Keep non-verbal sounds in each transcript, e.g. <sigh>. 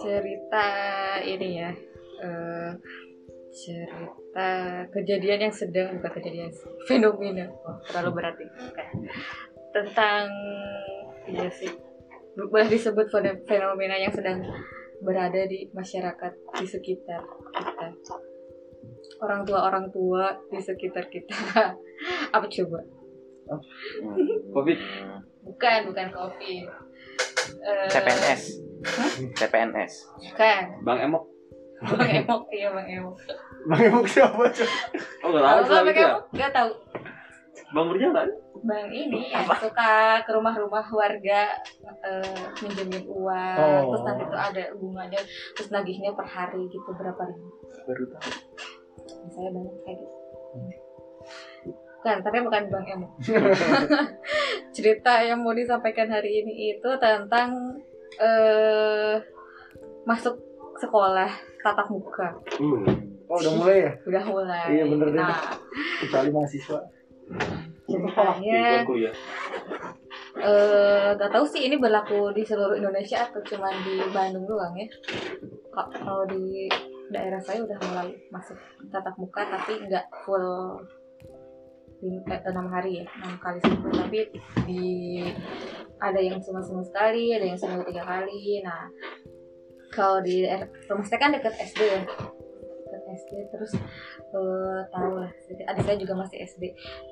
cerita ini ya eh, cerita kejadian yang sedang bukan kejadian <laughs> fenomena. Wah, terlalu berat nih. Bukan. tentang ya sih boleh disebut fenomena yang sedang berada di masyarakat di sekitar kita. Orang tua orang tua di sekitar kita. <laughs> Apa coba? Covid. bukan bukan covid Eh, CPNS Hah? CPNS bukan Bang Emok. bang emok iya bang emok Bang Emok siapa cuy? Oh nggak tahu bang itu ya? emok nggak tahu Bang berjalan. bang ini yang suka ke rumah-rumah warga eh, minjemin uang Oh. terus nanti tuh ada bunganya terus nagihnya per hari gitu berapa ribu baru tahu saya banyak kayak gitu bukan tapi bukan bang emok <laughs> cerita yang mau disampaikan hari ini itu tentang eh masuk sekolah tatap muka Hmm. Oh udah mulai ya? <laughs> udah mulai Iya, bener deh. nah Kecuali mahasiswa. ya. eh gak tahu sih ini berlaku di seluruh Indonesia atau cuma di Bandung doang ya Ka- kalau di daerah saya udah mulai masuk tatap muka tapi nggak full eh, enam hari ya enam kali seminggu. Tapi di ada yang cuma seminggu sekali ada yang seminggu tiga kali. Nah kalau di rumah saya kan deket SD ya. Deket SD terus eh, tahu lah adik saya juga masih SD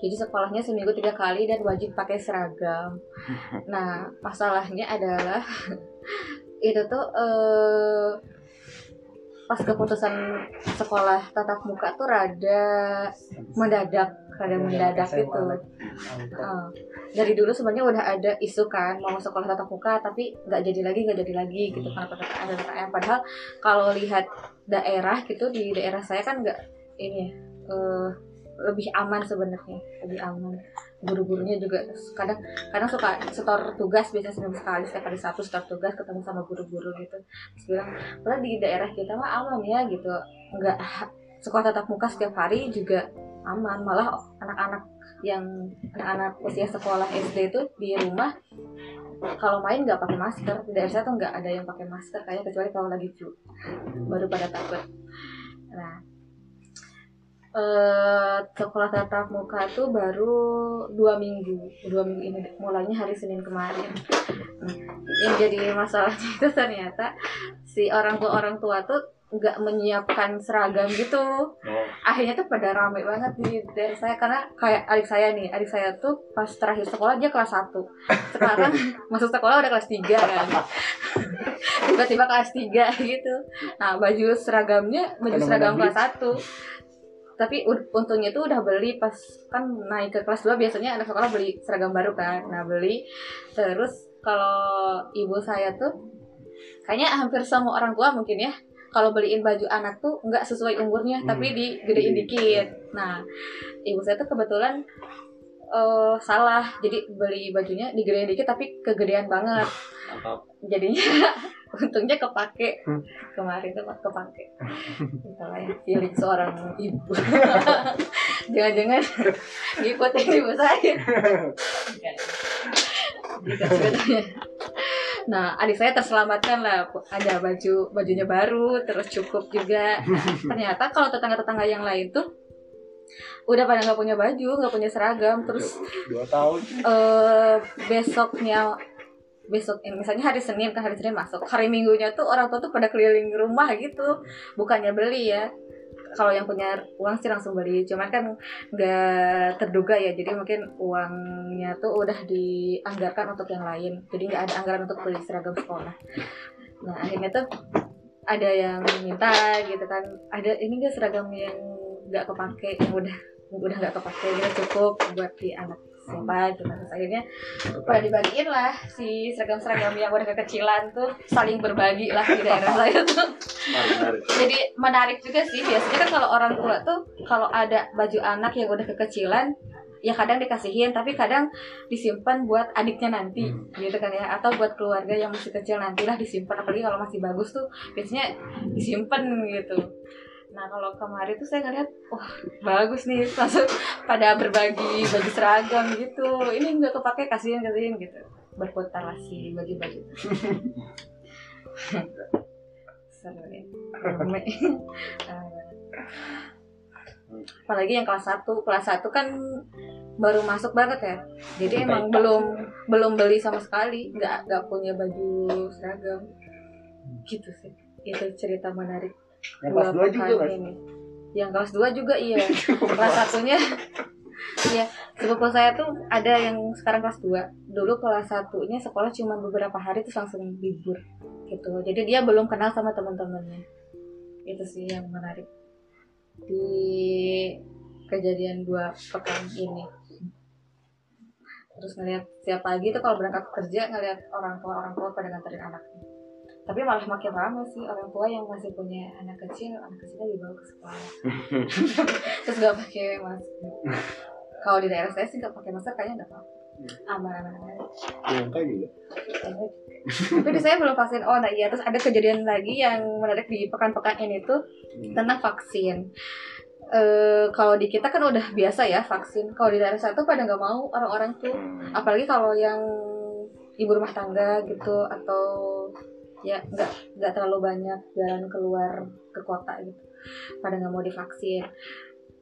jadi sekolahnya seminggu tiga kali dan wajib pakai seragam. <laughs> Nah masalahnya adalah <laughs> itu tuh eh, pas keputusan sekolah tatap muka tuh rada mendadak rada mendadak gitu. Heeh. dari dulu sebenarnya udah ada isu kan mau sekolah tatap muka tapi nggak jadi lagi nggak jadi lagi gitu karena ppkm dan ppkm padahal kalau lihat daerah gitu di daerah saya kan nggak ini ya eh, lebih aman sebenarnya lebih aman. Guru-gurunya juga kadang kadang suka setor tugas biasanya seminggu sekali setiap hari satu setor tugas ketemu sama guru-guru gitu. Terus bilang padahal di daerah kita mah aman ya gitu. Nggak sekolah tatap muka setiap hari juga aman. Malah anak-anak yang anak-anak usia sekolah SD itu di rumah kalau main nggak pakai masker. Di daerah saya tuh nggak ada yang pakai masker kayak kecuali kalau lagi flu. Baru pada takut. Nah eh sekolah tatap muka tuh baru dua minggu. Dua minggu ini mulainya hari Senin kemarin. Yang jadi masalahnya itu ternyata si orang tua orang tua tuh nggak menyiapkan seragam gitu. Oh. akhirnya tuh pada rame banget di daerah saya karena kayak adik saya nih adik saya tuh pas terakhir sekolah dia kelas 1 sekarang <laughs> masuk sekolah udah kelas 3 kan. <laughs> Tiba-tiba kelas 3 gitu. Nah baju seragamnya baju seragam kelas 1 tapi untungnya tuh udah beli pas kan naik ke kelas 2 biasanya anak sekolah beli seragam baru kan. Nah beli. Terus kalau ibu saya tuh kayaknya hampir semua orang tua mungkin ya kalau beliin baju anak tuh nggak sesuai umurnya Hmm. tapi digedein dikit nah ibu saya tuh kebetulan eh, salah jadi beli bajunya digedein dikit tapi kegedean banget Mantap. jadinya <laughs> untungnya kepake Hmm. kemarin tuh kepake itulah ya feeling seorang ibu <laughs> jangan-jangan ngikutin ibu saya. <laughs> Gitu sebetulnya. Nah, adik saya terselamatkan lah. Ada baju bajunya baru, terus cukup juga. Nah, <laughs> ternyata kalau tetangga-tetangga yang lain tuh udah pada nggak punya baju, nggak punya seragam, terus Dua tahun. eh besoknya besok ini misalnya hari Senin kan hari Senin masuk hari Minggunya tuh orang tua tuh pada keliling rumah gitu bukannya beli ya kalau yang punya uang sih langsung beli. Cuman kan nggak terduga ya jadi mungkin uangnya tuh udah dianggarkan untuk yang lain. Jadi nggak ada anggaran untuk beli seragam sekolah. Nah akhirnya tuh ada yang minta gitu kan ada ini nggak seragam yang nggak kepake? Yang udah udah nggak kepake gitu cukup buat di anak siapa gitu terus akhirnya pada dibagiin lah si seragam-seragam yang udah kekecilan tuh. Saling berbagi lah di daerah <laughs> saya tuh. Menarik, jadi menarik juga sih. Biasanya kan kalau orang tua tuh kalau ada baju anak yang udah kekecilan ya kadang dikasihin tapi kadang disimpan buat adiknya nanti gitu kan ya. Atau buat keluarga yang masih kecil nantilah disimpan. Apalagi kalau masih bagus tuh biasanya disimpan gitu nah kalau kemarin tuh saya ngeliat wah bagus nih langsung pada berbagi baju seragam gitu. Ini nggak kepake kasihin kasihin gitu. Berputar lah si baju-baju seru ya. Rame. Apalagi yang kelas 1 kelas 1 kan baru masuk banget ya. Jadi emang belum belum beli sama sekali. Nggak nggak punya baju seragam. Gitu sih. Itu cerita menarik Yang kelas dua juga kan? ini. yang kelas 2 juga iya. <laughs> Kelas satunya <laughs> iya sepupu saya tuh ada yang sekarang kelas 2 dulu kelas satunya sekolah cuma beberapa hari terus langsung libur gitu. Jadi dia belum kenal sama teman-temannya. Itu sih yang menarik di kejadian dua pekan ini. Terus ngeliat siap pagi tuh kalau berangkat kerja ngeliat orang tua orang tua pada nganterin anaknya tapi malah makin ramai sih orang tua yang masih punya anak kecil anak kecilnya dibawa ke sekolah. <laughs> Terus gak pakai masker. Kalau di daerah saya sih gak pakai masker kayaknya nggak apa-apa. Aman-aman aja Iya, juga. tapi di saya belum vaksin. Oh nah iya. Terus ada kejadian lagi yang menarik di pekan-pekan ini tuh tentang vaksin. Eh kalau di kita kan udah biasa ya vaksin. Kalau di daerah satu pada nggak mau orang-orang tuh. Apalagi kalau yang ibu rumah tangga gitu atau ya nggak nggak terlalu banyak jalan keluar ke kota gitu. Pada nggak mau divaksin.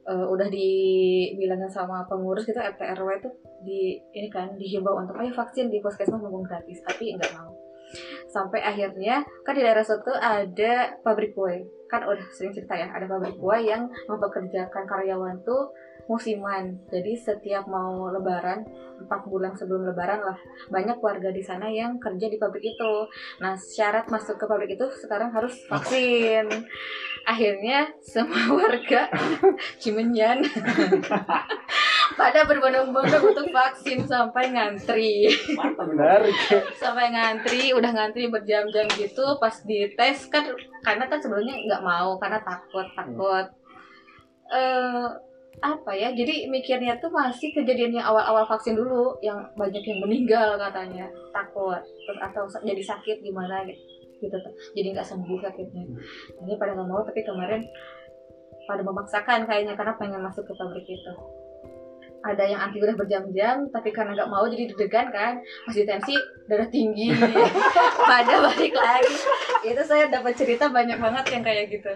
Eh, udah dibilangin sama pengurus gitu RT RW tuh di ini kan dihimbau untuk ayo vaksin di puskesmas mumpung gratis. Tapi nggak mau. Sampai akhirnya kan di daerah situ ada pabrik kue. Kan udah sering cerita ya ada pabrik kue yang mempekerjakan karyawan tuh musiman. Jadi setiap mau lebaran empat bulan sebelum lebaran lah banyak warga di sana yang kerja di pabrik itu. Nah syarat masuk ke pabrik itu sekarang harus vaksin. Akhirnya semua <laughs> warga <laughs> Cimenyan <laughs> pada berbondong-bondong untuk vaksin sampai ngantri. Mantap menarik. sampai ngantri udah ngantri berjam-jam gitu pas dites kan karena kan sebelumnya nggak mau karena takut takut. Eh apa ya jadi mikirnya tuh masih kejadiannya awal-awal vaksin dulu yang banyak yang meninggal katanya takut terus atau jadi sakit gimana gitu gitu tuh. jadi nggak sembuh sakitnya ini pada nggak mau tapi kemarin pada memaksakan kayaknya karena pengen masuk ke pabrik itu ada yang antri udah berjam-jam tapi karena nggak mau jadi deg-degan kan masih tensi darah tinggi. <laughs> Pada balik lagi. Itu saya dapat cerita banyak banget yang kayak gitu.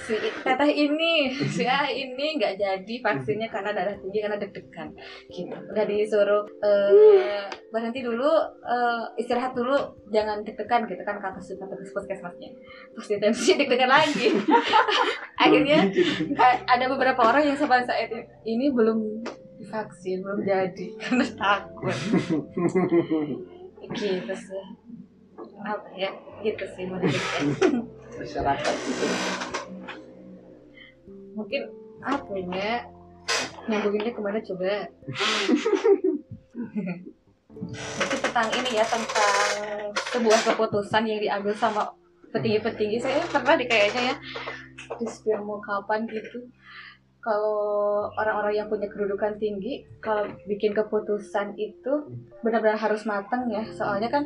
Si teteh ini si A ini nggak jadi vaksinnya karena darah tinggi karena deg-degan. Gitu. Udah disuruh eh, berhenti dulu eh, istirahat dulu jangan deg-degan gitu kan kata si petugas puskesmasnya. Terus tensi deg-degan lagi. <laughs> Akhirnya a- ada beberapa orang yang sampai saat ini belum divaksin belum jadi <laughs> karena takut. Gitu sih. Apa ya? Gitu sih <laughs> Masyarakat. Itu. mungkin apa ya? Nyambunginnya ke mana coba? Mungkin tentang ini ya tentang sebuah keputusan yang diambil sama petinggi-petinggi. Saya pernah di kayaknya ya di mau kapan gitu kalau orang-orang yang punya kedudukan tinggi kalau bikin keputusan itu benar-benar harus matang ya. Soalnya kan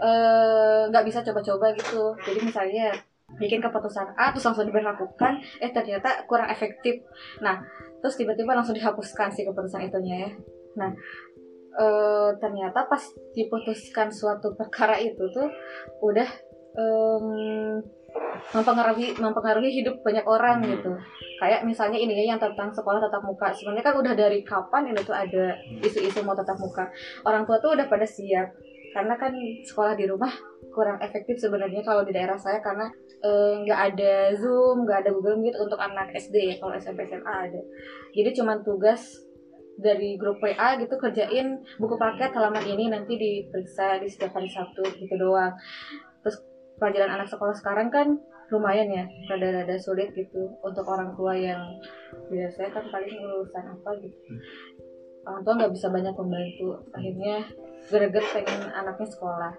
eh, nggak bisa coba-coba gitu. Jadi misalnya bikin keputusan A terus langsung diberlakukan eh ternyata kurang efektif. Nah terus tiba-tiba langsung dihapuskan si keputusan itunya ya. Nah eh, ternyata pas diputuskan suatu perkara itu tuh udah em, mempengaruhi mempengaruhi hidup banyak orang gitu kayak misalnya ini ya yang tentang sekolah tatap muka. Sebenarnya kan udah dari kapan ini tuh ada isu-isu mau tatap muka? Orang tua tuh udah pada siap. Karena kan sekolah di rumah kurang efektif sebenarnya kalau di daerah saya karena eh, nggak ada zoom nggak ada google meet untuk anak sd ya kalau smp sma ada. Jadi cuma tugas dari grup WA gitu kerjain buku paket halaman ini nanti diperiksa di setiap hari Sabtu gitu doang. Terus pelajaran anak sekolah sekarang kan lumayan ya rada-rada sulit gitu untuk orang tua yang biasanya kan paling urusan apa gitu. Orang tua nggak bisa banyak membantu akhirnya greget pengen anaknya sekolah.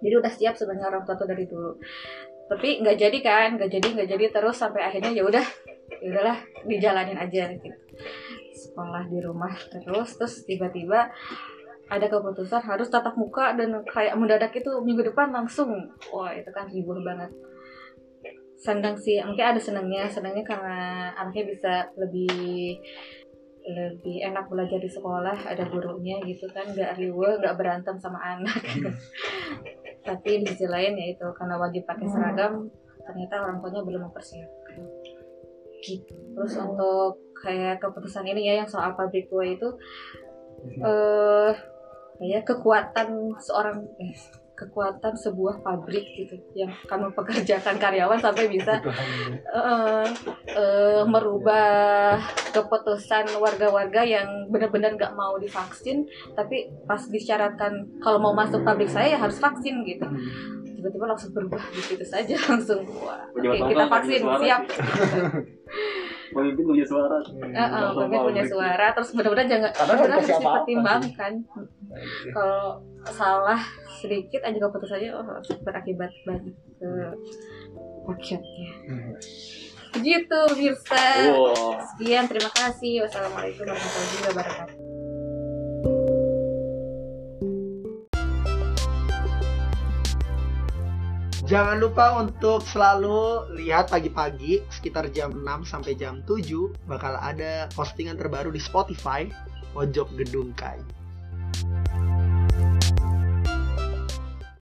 Jadi udah siap sebenarnya orang tua tuh dari dulu. Tapi nggak jadi kan nggak jadi nggak jadi terus sampai akhirnya ya udah ya udahlah dijalanin aja gitu. Sekolah di rumah terus terus tiba-tiba ada keputusan harus tatap muka dan kayak mendadak itu minggu depan langsung. Wah itu kan hibur banget sendang sih mungkin ada senangnya senangnya karena anaknya bisa lebih lebih enak belajar di sekolah ada gurunya gitu kan nggak riweh nggak berantem sama anak. <laughs> Tapi di sisi lain ya itu karena wajib pakai seragam ternyata orang tuanya belum mempersiapkan. Gitu. Terus untuk kayak keputusan ini ya yang soal pabrik kue itu eh kayak kekuatan seorang eh, kekuatan sebuah pabrik gitu yang akan mempekerjakan karyawan sampai bisa eh, eh, merubah keputusan warga-warga yang benar-benar nggak mau divaksin tapi pas disyaratkan kalau mau masuk pabrik saya ya harus vaksin gitu. Tiba-tiba langsung berubah gitu saja <laughs> langsung wah oke Pejabat kita vaksin siap. <laughs> Pemimpin punya suara. Heeh, pemimpin punya suara terus benar-benar jangan benar harus dipertimbangkan kalau salah sedikit aja keputusannya oh, berakibat banyak ke rakyatnya begitu Mirsa. Wow. sekian terima kasih. Wassalamualaikum warahmatullahi wabarakatuh. Jangan lupa untuk selalu lihat pagi-pagi sekitar jam 6 sampai jam 7 bakal ada postingan terbaru di Spotify Pojok Gedung Kai.